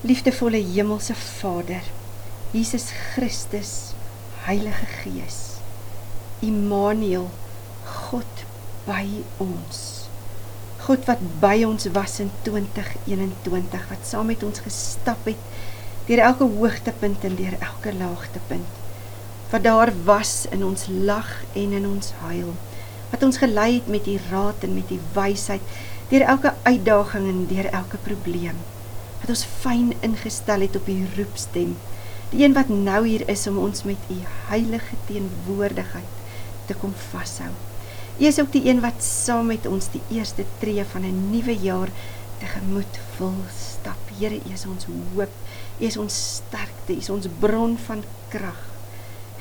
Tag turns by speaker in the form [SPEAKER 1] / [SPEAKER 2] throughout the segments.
[SPEAKER 1] Liefdevolle hemelse Vader, Jesus Christus, Heilige Gees, Immanuel, God by ons. God wat by ons was in 2021, wat saam met ons gestap het deur elke hoogtepunt en deur elke laagtepunt. Wat daar was in ons lag en in ons huil. Wat ons gelei het met u raad en met u wysheid deur elke uitdaging en deur elke probleem. Wat ons fyn ingestel het op u roepstem. Die een wat nou hier is om ons met u heilige teenwoordigheid te kom vashou. U is ook die een wat saam met ons die eerste tree van 'n nuwe jaar tegemoet wil stap. Here, U is ons hoop. U is ons sterkte, U is ons bron van krag.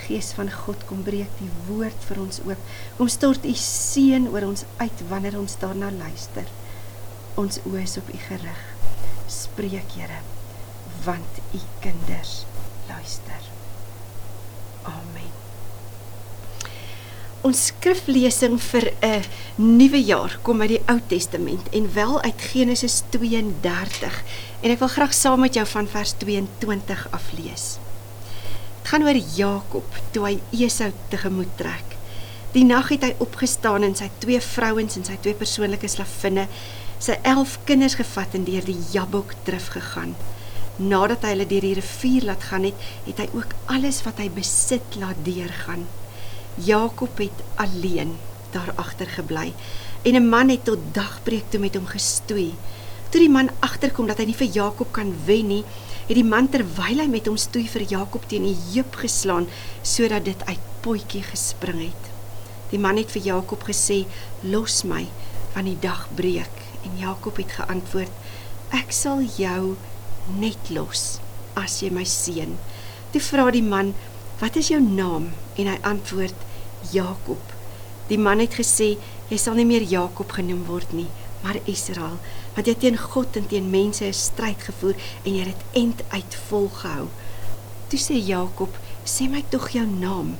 [SPEAKER 1] Gees van God, kom breek die woord vir ons oop. Kom stort U seën oor ons uit wanneer ons daarna luister. Ons oë is op U gerig. Spreek, Here, want U kinders luister. Amen. Ons skriflesing vir 'n nuwe jaar kom uit die Ou Testament en wel uit Genesis 32 en ek wil graag saam met jou van vers 22 af lees. Dit gaan oor Jakob toe hy Esau tegemoet trek. Die nag het hy opgestaan en sy twee vrouens en sy twee persoonlike slavinne, sy 11 kinders gevat en deur die Jabok drif gegaan. Nadat hy hulle deur die rivier laat gaan het, het hy ook alles wat hy besit laat deurgaan. Jakob het alleen daar agter gebly en 'n man het tot dagbreek toe met hom gestoei. Toe die man agterkom dat hy nie vir Jakob kan wen nie, het die man terwyl hy met hom stoei vir Jakob teen die heup geslaan sodat dit uit potjie gespring het. Die man het vir Jakob gesê: "Los my, want die dag breek." En Jakob het geantwoord: "Ek sal jou net los as jy my seën." Toe vra die man: "Wat is jou naam?" En hy antwoord: Jakob. Die man het gesê jy sal nie meer Jakob genoem word nie, maar Israel, want jy teen God en teen mense 'n stryd gevoer en jy het end uit volgehou. Toe sê Jakob, sê my tog jou naam.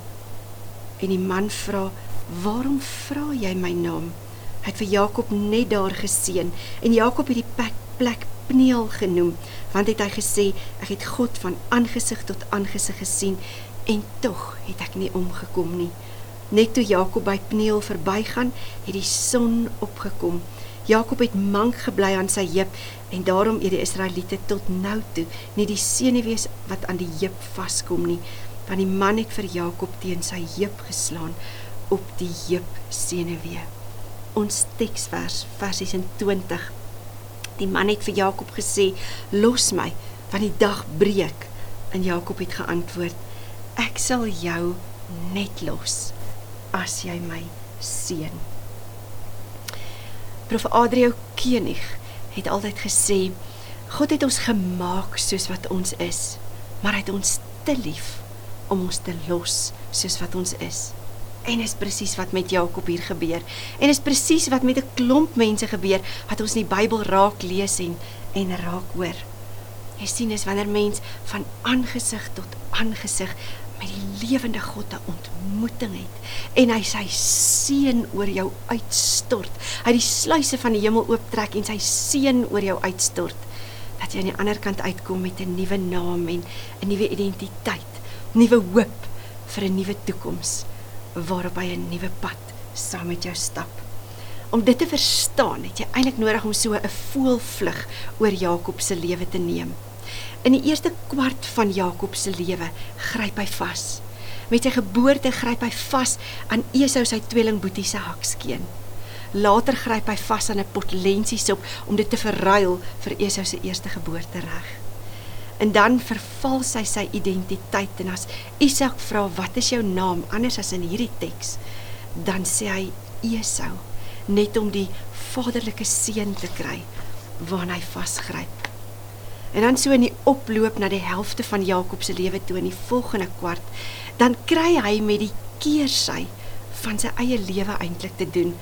[SPEAKER 1] En die man vra, waarom vra jy my naam? Hy het vir Jakob net daar geseën en Jakob het die plek, plek Pneel genoem, want het hy gesê ek het God van aangesig tot aangesig gesien en tog het ek nie omgekom nie. Net toe Jakob by Pneel verbygaan, het die son opgekom. Jakob het mank gebly aan sy heup en daarom het die Israeliete tot nou toe nie die senuwees wat aan die heup vaskom nie, want die man het vir Jakob teen sy heup geslaan op die heup senuwee. Ons teksvers vers 26. Die man het vir Jakob gesê: "Los my, want die dag breek." En Jakob het geantwoord: "Ek sal jou net los." as jy my seën. Prof Adrio Koenig het altyd gesê God het ons gemaak soos wat ons is, maar hy het ons te lief om ons te los soos wat ons is. En is presies wat met Jakob hier gebeur. En is presies wat met 'n klomp mense gebeur wat ons in die Bybel raak lees en en raak hoor. Jy sien is wanneer mens van aangesig tot aangesig met die lewende God 'n ontmoeting het en hy sy seën oor jou uitstort. Hy die sluise van die hemel ooptrek en sy seën oor jou uitstort dat jy aan die ander kant uitkom met 'n nuwe naam en 'n nuwe identiteit, nuwe hoop vir 'n nuwe toekoms waarop hy 'n nuwe pad saam met jou stap. Om dit te verstaan, het jy eintlik nodig om so 'n voelvlug oor Jakob se lewe te neem. In die eerste kwart van Jakob se lewe gryp hy vas. Met sy geboorte gryp hy vas aan Esau se tweelingboetie se hakskeen. Later gryp hy vas aan 'n pot lensiesop om dit te verruil vir Esau se eerste geboortereg. En dan verval sy sy identiteit en as Isak vra wat is jou naam anders as in hierdie teks, dan sê hy Esau net om die vaderlike seën te kry waarna hy vasgryp. En dan so in die oploop na die helfte van Jakob se lewe toe in die volgende kwart, dan kry hy met die keersy van sy eie lewe eintlik te doen.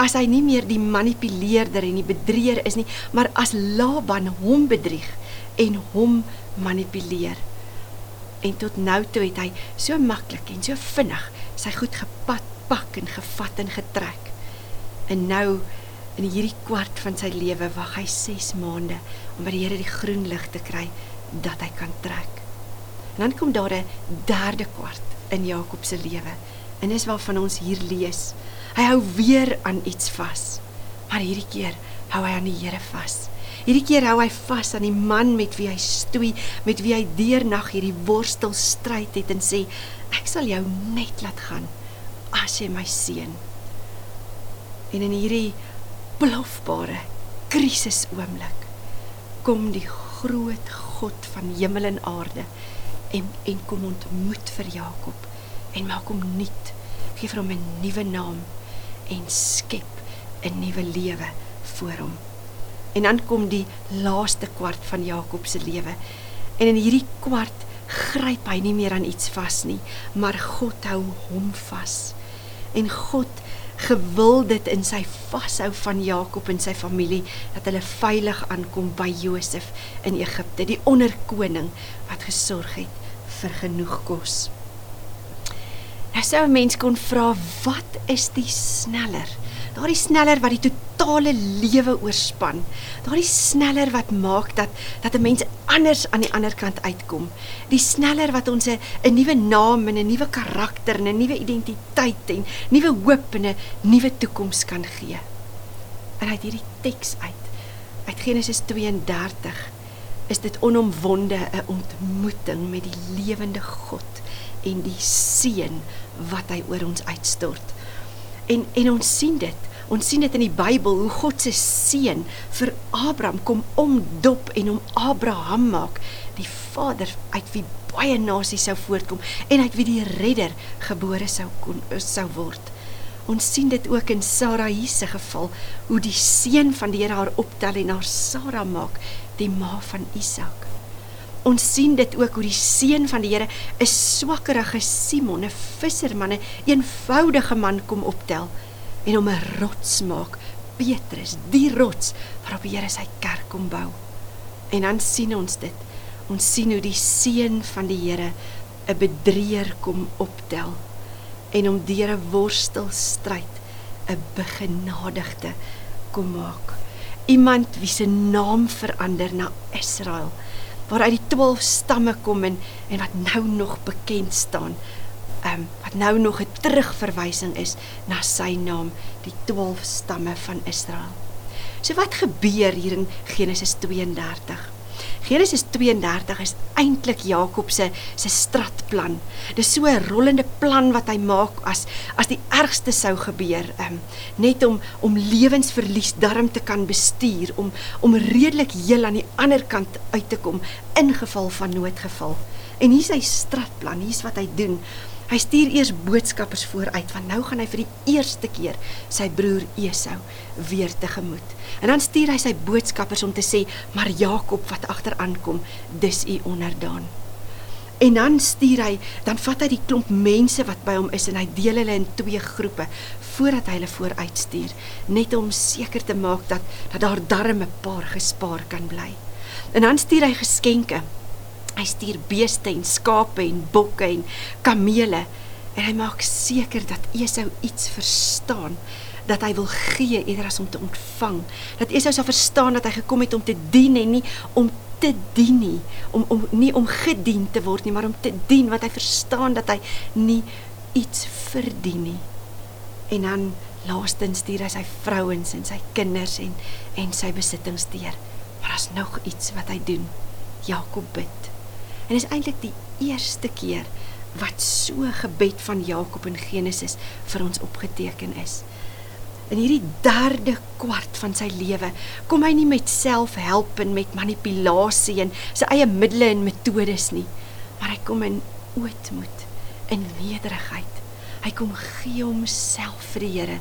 [SPEAKER 1] As hy nie meer die manipuleerder en die bedrieger is nie, maar as Laban hom bedrieg en hom manipuleer. En tot nou toe het hy so maklik en so vinnig sy goed gepat, pak en gevat en getrek. En nou In hierdie kwart van sy lewe wag hy 6 maande om by die Here die groen lig te kry dat hy kan trek. En dan kom daar 'n derde kwart in Jakob se lewe. En dis waarvan ons hier lees. Hy hou weer aan iets vas. Maar hierdie keer hou hy aan die Here vas. Hierdie keer hou hy vas aan die man met wie hy stoei, met wie hy deernag hierdie worstel stryd het en sê ek sal jou net laat gaan as jy my seën. En in hierdie plofbare krisis oomblik kom die groot God van hemel en aarde en en kom ontmoet vir Jakob en maak hom nuut, gee vir hom 'n nuwe naam en skep 'n nuwe lewe vir hom. En dan kom die laaste kwart van Jakob se lewe. En in hierdie kwart gryp hy nie meer aan iets vas nie, maar God hou hom vas. En God gewil dit in sy vashou van Jakob en sy familie dat hulle veilig aankom by Josef in Egipte, die onderkoning wat gesorg het vir genoeg kos. Nou sou 'n mens kon vra, wat is die sneller? Daardie sneller wat die totale lewe oorspan. Daardie sneller wat maak dat dat 'n mens anders aan die ander kant uitkom. Die sneller wat ons 'n nuwe naam en 'n nuwe karakter en 'n nuwe identiteit en nuwe hoop en 'n nuwe toekoms kan gee. En uit hierdie teks uit uit Genesis 32 is dit onomwonde 'n ontmoeting met die lewende God en die seën wat hy oor ons uitstort. En en ons sien dit. Ons sien dit in die Bybel hoe God se seën vir Abraham kom omdop en hom Abraham maak, die vader uit wie baie nasies sou voortkom en uit wie die redder gebore sou kon sou word. Ons sien dit ook in Sarai se geval hoe die seën van die Here haar optel en haar Sara maak die ma van Isak. Ons sien dit ook hoe die seun van die Here 'n swakkerige Simon, 'n visserman, 'n eenvoudige man kom optel en hom 'n rots maak, Petrus, die rots waarop die Here sy kerk kom bou. En dan sien ons dit. Ons sien hoe die seun van die Here 'n bedrieër kom optel en hom deur 'n worstelstryd 'n begenadigde kom maak iemand wie se naam verander na Israel waaruit die 12 stamme kom en en wat nou nog bekend staan. Ehm um, wat nou nog 'n terugverwysing is na sy naam, die 12 stamme van Israel. So wat gebeur hier in Genesis 32? Genesis 32 is eintlik Jakob se se stratplan. Dis so 'n rollende plan wat hy maak as as die ergste sou gebeur, um, net om om lewensverlies darm te kan bestuur, om om redelik heel aan die ander kant uit te kom in geval van noodgeval. En hier is sy stratplan, hier's wat hy doen. Hy stuur eers boodskappers vooruit want nou gaan hy vir die eerste keer sy broer Esau weer tegemoet. En dan stuur hy sy boodskappers om te sê: "Maar Jakob wat agteraankom, dis u onderdaan." En dan stuur hy, dan vat hy die klomp mense wat by hom is en hy deel hulle in twee groepe voordat hy hulle vooruitstuur, net om seker te maak dat dat daar darm 'n paar gespaar kan bly. En dan stuur hy geskenke Hy stuur beeste en skape en bokke en kamele en hy maak seker dat Esau iets verstaan dat hy wil gee eerder as om te ontvang. Dat Esau sal verstaan dat hy gekom het om te dien en nie om te dien nie, om om nie om gedien te word nie, maar om te dien wat hy verstaan dat hy nie iets verdien nie. En dan laastens stuur hy sy vrouens en sy kinders en en sy besittings deur. Maar daar's nog iets wat hy doen. Jakob bid. En dis eintlik die eerste keer wat so gebed van Jakob in Genesis vir ons opgeteken is. In hierdie derde kwart van sy lewe kom hy nie met selfhelp en met manipulasie en sy eie middele en metodes nie, maar hy kom in ootmoed, in nederigheid. Hy kom gee homself vir die Here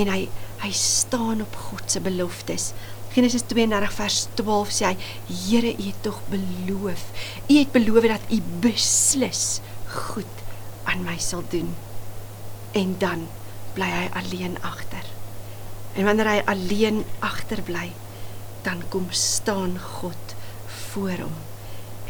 [SPEAKER 1] en hy hy staan op God se beloftes. Genesis 32 vers 12 sê hy: "Here, U het tog beloof. U het beloof dat U beslis goed aan my sal doen." En dan bly hy alleen agter. En wanneer hy alleen agterbly, dan kom staan God voor hom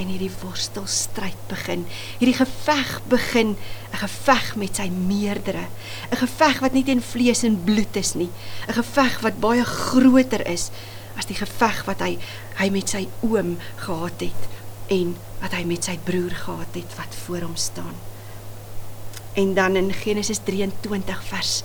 [SPEAKER 1] en hierdie worstelstryd begin. Hierdie geveg begin, 'n geveg met sy meerdere, 'n geveg wat nie teen vlees en bloed is nie, 'n geveg wat baie groter is as die geveg wat hy hy met sy oom gehad het en wat hy met sy broer gehad het wat voor hom staan. En dan in Genesis 23 vers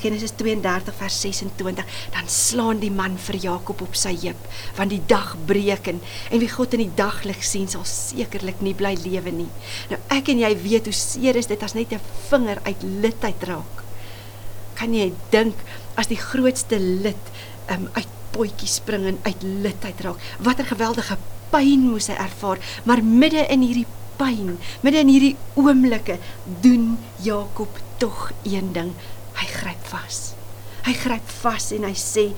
[SPEAKER 1] Genesis 32 vers 26 dan slaan die man vir Jakob op sy heup want die dag breek en en wie God in die daglig sien sal sekerlik nie bly lewe nie. Nou ek en jy weet hoe seer is dit as net 'n vinger uit lid uit raak. Kan jy dink as die grootste lid um, uit potjie spring en uit lid uit raak. Watter geweldige pyn moes hy ervaar, maar midde in hierdie pyn, midde in hierdie oomblikke doen Jakob tog een ding. Hy gryp vas. Hy gryp vas en hy sê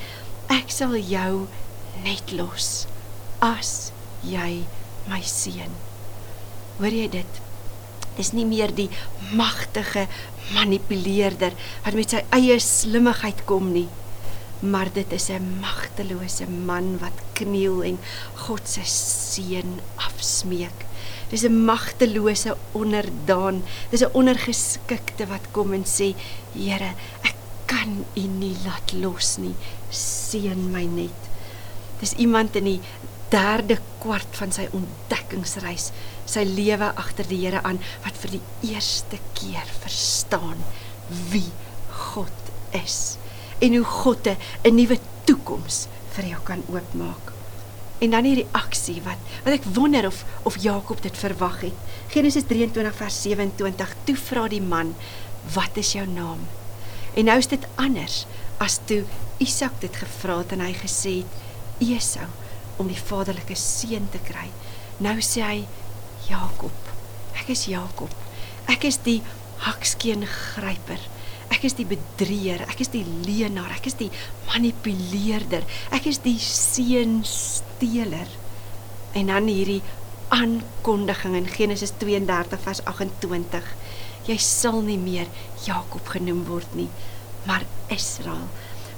[SPEAKER 1] ek sal jou net los as jy my seën. Hoor jy dit? Dis nie meer die magtige manipuleerder wat met sy eie slimmigheid kom nie maar dit is 'n magtelose man wat kniel en God se seën afsmeek. Dis 'n magtelose onderdaan. Dis 'n ondergeskikte wat kom en sê, Here, ek kan U nie laat los nie. Seën my net. Dis iemand in die derde kwart van sy ontdekkingsreis, sy lewe agter die Here aan wat vir die eerste keer verstaan wie God is en hoe God 'n nuwe toekoms vir jou kan oopmaak en dan hierdie aksie wat wat ek wonder of of Jakob dit verwag het. Genesis 23 vers 27. Toe vra die man: "Wat is jou naam?" En nou is dit anders as toe Isak dit gevra het en hy gesê het Esau om die vaderlike seun te kry. Nou sê hy Jakob. Ek is Jakob. Ek is die hakskeen gryper. Ek is die bedrieger, ek is die leenaar, ek is die manipuleerder, ek is die seun steeler. En dan hierdie aankondiging in Genesis 32 vers 28. Jy sal nie meer Jakob genoem word nie, maar Israel,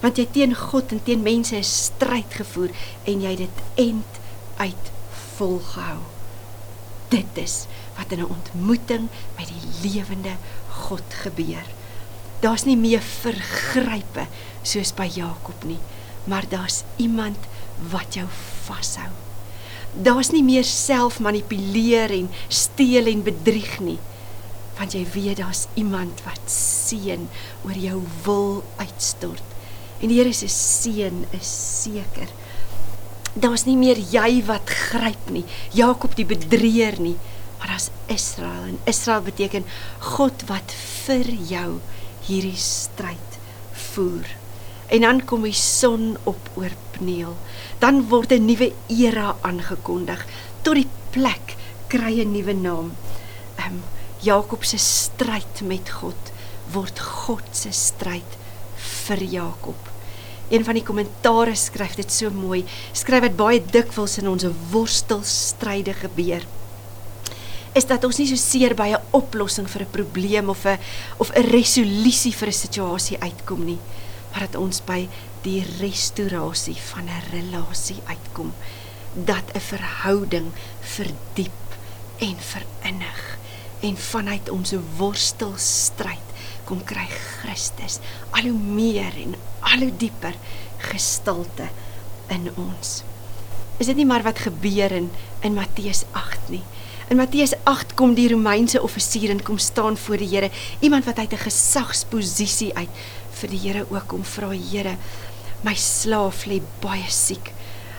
[SPEAKER 1] want jy teen God en teen mense 'n stryd gevoer en jy dit end uit volgehou. Dit is wat in 'n ontmoeting met die lewende God gebeur. Daar's nie meer vergrype soos by Jakob nie, maar daar's iemand wat jou vashou. Daar's nie meer self manipuleer en steel en bedrieg nie, want jy weet daar's iemand wat seën oor jou wil uitstort. En die Here se seën is seker. Daar's nie meer jy wat gryp nie, Jakob die bedrieger nie, maar daar's Israel en Israel beteken God wat vir jou hierdie stryd voer. En dan kom die son op oor Pneel. Dan word 'n nuwe era aangekondig. Tot die plek kry 'n nuwe naam. Ehm um, Jakob se stryd met God word God se stryd vir Jakob. Een van die kommentaare skryf dit so mooi. Skryf dit baie dikwels in ons worstelstryde gebeur is dat ons nie so seer by 'n oplossing vir 'n probleem of 'n of 'n resolusie vir 'n situasie uitkom nie, maar dat ons by die restaurasie van 'n relasie uitkom, dat 'n verhouding verdiep en verinnig en vanuit ons worstelstryd kom kry Christus al hoe meer en al hoe dieper gestalte in ons. Is dit nie maar wat gebeur in in Matteus 8 nie? In Matteus 8 kom die Romeinse offisier en kom staan voor die Here, iemand wat uit 'n gesagsposisie uit vir die Here ook kom vra, Here, my slaaf lê baie siek.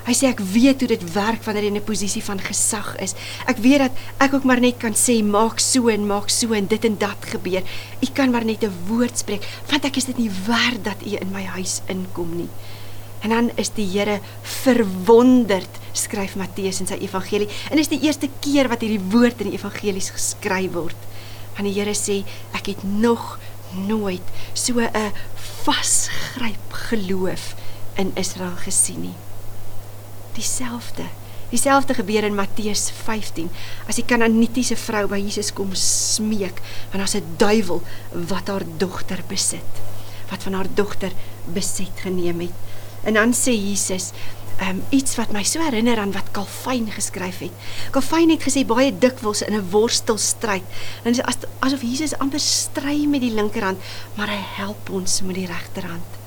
[SPEAKER 1] Hy sê ek weet hoe dit werk wanneer jy in 'n posisie van gesag is. Ek weet dat ek ook maar net kan sê maak so en maak so en dit en dat gebeur. U kan maar net 'n woord spreek, want ek is dit nie werd dat u in my huis inkom nie. En dan is die Here verwonderd, skryf Matteus in sy evangelie. En dit is die eerste keer wat hierdie woord in die evangelies geskryf word. Want die Here sê, ek het nog nooit so 'n vasgryp geloof in Israel gesien nie. Dieselfde Dieselfde gebeur in Matteus 15. As die Kanaanitiese vrou by Jesus kom smeek, want daar's 'n duiwel wat haar dogter besit, wat van haar dogter beset geneem het. En dan sê Jesus, um, iets wat my so herinner aan wat Calvin geskryf het. Calvin het gesê baie dikwels in 'n worstelstryd, dan is as, asof Jesus amper stry met die linkerhand, maar hy help ons met die regterhand.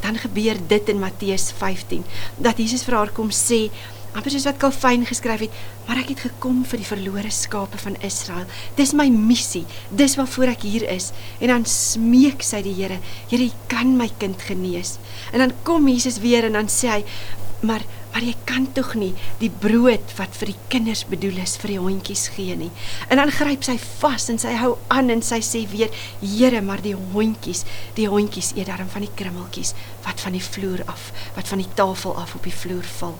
[SPEAKER 1] Dan gebeur dit in Matteus 15 dat Jesus vir haar kom sê, amper soos wat Calvin geskryf het, maar ek het gekom vir die verlore skape van Israel. Dis my missie. Dis waarvoor ek hier is. En dan smeek sy die Here, Here, U kan my kind genees. En dan kom Jesus weer en dan sê hy, maar maar jy kan tog nie die brood wat vir die kinders bedoel is vir die hondjies gee nie. En dan gryp sy vas en sy hou aan en sy sê weer: "Here, maar die hondjies, die hondjies eet darm van die krummeltjies wat van die vloer af, wat van die tafel af op die vloer val."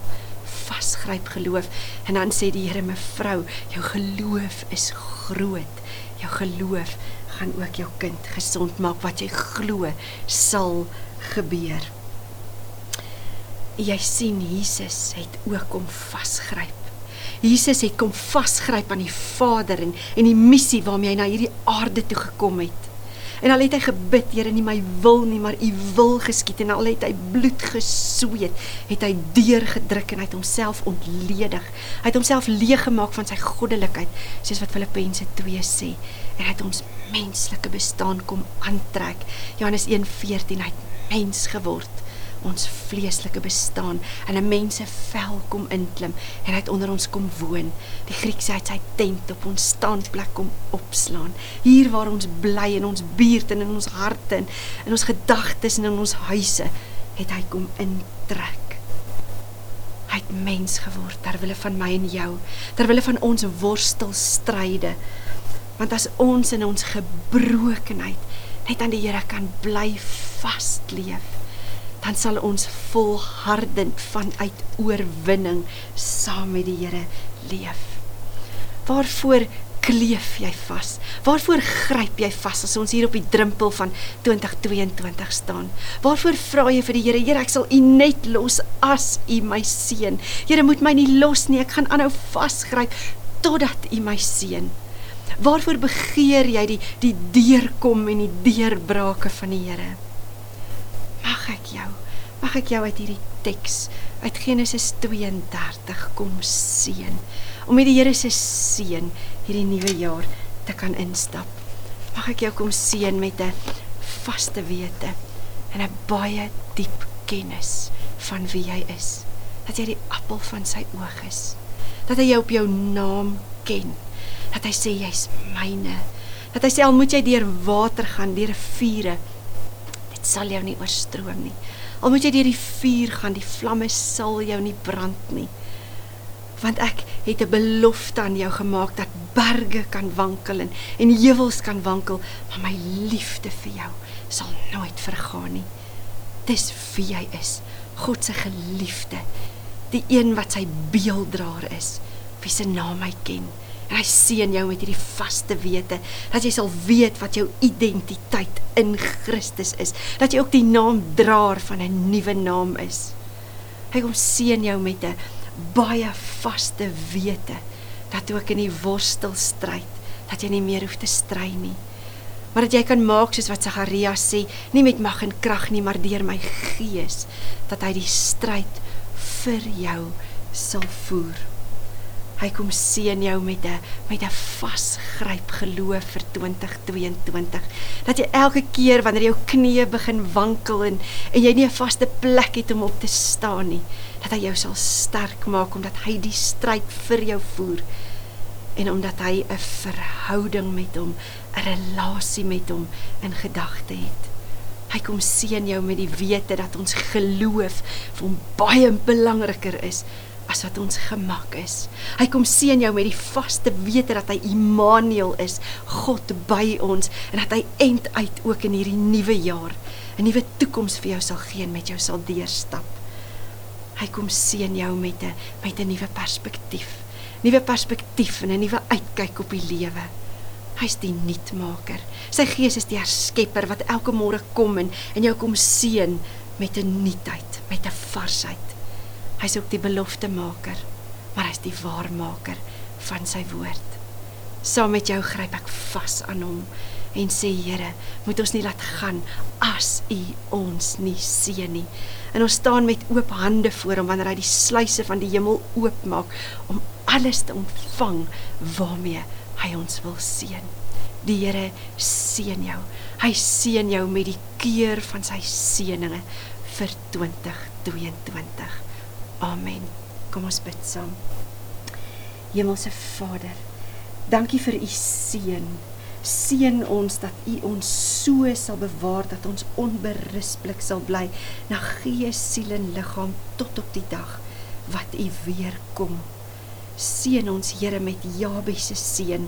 [SPEAKER 1] Vasgryp geloof en dan sê die Here: "Mevrou, jou geloof is groot. Jou geloof gaan ook jou kind gesond maak wat jy glo sal gebeur." Jy sien Jesus het ook kom vasgryp. Jesus het kom vasgryp aan die Vader en en die missie waarmee hy na hierdie aarde toe gekom het. En al het hy gebid, Here, nie my wil nie, maar u wil geskied en al het hy bloed gesweet, het hy deurgedruk en hy het homself ontledig. Hy het homself leeg gemaak van sy goddelikheid, soos wat Filippense 2 sê, en hy het ons menslike bestaan kom aantrek. Johannes 1:14 hy het mens geword ons vleeslike bestaan en 'n mens se vel kom inklim en hy het onder ons kom woon. Die Griek sê hy het sy tent op ons standplek kom opslaan. Hier waar ons bly in ons buurt en in ons harte en in ons gedagtes en in ons huise het hy kom intrek. Hy het mens geword ter wille van my en jou, ter wille van ons worstelstryde. Want as ons in ons gebrokenheid net aan die Here kan bly vasleef, dan sal ons volhardend vanuit oorwinning saam met die Here leef. Waarvoor kleef jy vas? Waarvoor gryp jy vas as ons hier op die drempel van 2022 staan? Waarvoor vra jy vir die Here, Here, ek sal U net los as U my seën. Here, moet my nie los nie. Ek gaan aanhou vasgryp totdat U my seën. Waarvoor begeer jy die die deurkom en die deurbrake van die Here? mag ek jou mag ek jou uit hierdie teks uit Genesis 32 kom seën om met die Here se seën hierdie nuwe jaar te kan instap. Mag ek jou kom seën met 'n vaste wete en 'n baie diep kennis van wie jy is. Dat jy die appel van sy oog is. Dat hy jou op jou naam ken. Dat hy sê jy's myne. Dat hy sê al moet jy deur water gaan, deur riviere, sal jou nie oorstroom nie. Al moet jy deur die vuur gaan, die vlamme sal jou nie brand nie. Want ek het 'n belofte aan jou gemaak dat berge kan wankel en en heuwels kan wankel, maar my liefde vir jou sal nooit vergaan nie. Dis wie jy is, God se geliefde, die een wat sy beelddraer is, wie se naam hy ken. En hy seën jou met hierdie vaste wete dat jy sal weet wat jou identiteit in Christus is, dat jy ook die naam draer van 'n nuwe naam is. Hy kom seën jou met 'n baie vaste wete dat ook in die worstelstryd dat jy nie meer hoef te stry nie. Maar dat jy kan maak soos wat Sagaria sê, nie met mag en krag nie, maar deur my gees dat hy die stryd vir jou sal voer. Hy kom seën jou met 'n met 'n vasgryp geloof vir 2022. Dat jy elke keer wanneer jou knieë begin wankel en en jy nie 'n vaste plek het om op te staan nie, dat hy jou sal sterk maak omdat hy die stryd vir jou voer en omdat hy 'n verhouding met hom, 'n relasie met hom in gedagte het. Hy kom seën jou met die wete dat ons geloof vir hom baie belangriker is as wat ons gemak is. Hy kom seën jou met die vaste wete dat hy Immanuel is, God by ons en dat hy end uit ook in hierdie nuwe jaar 'n nuwe toekoms vir jou sal gee en met jou sal deurstap. Hy kom seën jou met 'n met 'n nuwe perspektief, nuwe perspektief en 'n nuwe uitkyk op die lewe. Hy's die nuutmaker. Sy gees is die herskepper wat elke môre kom en en jou kom seën met 'n nuutheid, met 'n varsheid. Hy's ook die beloftemaker, maar hy's die waarmaker van sy woord. Saam met jou gryp ek vas aan hom en sê Here, moet ons nie laat gaan as U ons nie seën nie. En ons staan met oop hande voor hom wanneer hy die sluise van die hemel oopmaak om alles te ontvang waarmee hy ons wil seën. Die Here seën jou. Hy seën jou met die keur van sy seëninge vir 2022. Amen. Kom ons bid saam. Hemelse Vader, dankie vir u seën. Seën ons dat u ons so sal bewaar dat ons onberispelik sal bly na gees, siel en liggaam tot op die dag wat u weer kom. Seën ons Here met Jabes se seën.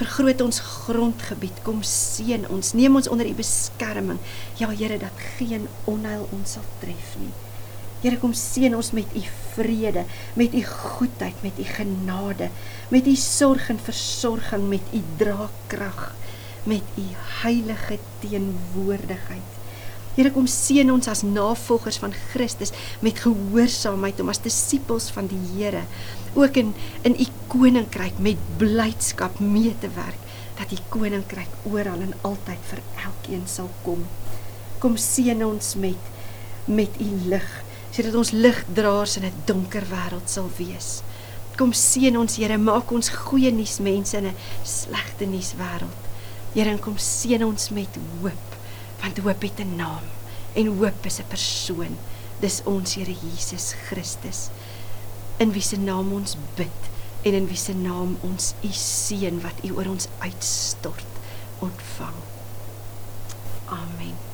[SPEAKER 1] Vergroot ons grondgebied. Kom seën ons. Neem ons onder u beskerming. Ja Here dat geen onheil ons sal tref nie. Here kom seën ons met u vrede, met u goedheid, met u genade, met u sorg en versorging, met u draagkrag, met u heilige teenwoordigheid. Here kom seën ons as navolgers van Christus met gehoorsaamheid om as disippels van die Here ook in in u koninkryk met blydskap mee te werk dat u koninkryk oral en altyd vir elkeen sal kom. Kom seën ons met met u lig sodat ons ligdraers in 'n donker wêreld sal wees. Kom seën ons Here, maak ons goeie nuus mense in 'n slegte nuus wêreld. Here, kom seën ons met hoop, want hoop het 'n naam en hoop is 'n persoon. Dis ons Here Jesus Christus. In wie se naam ons bid en in wie se naam ons u seën wat u oor ons uitstort ontvang. Amen.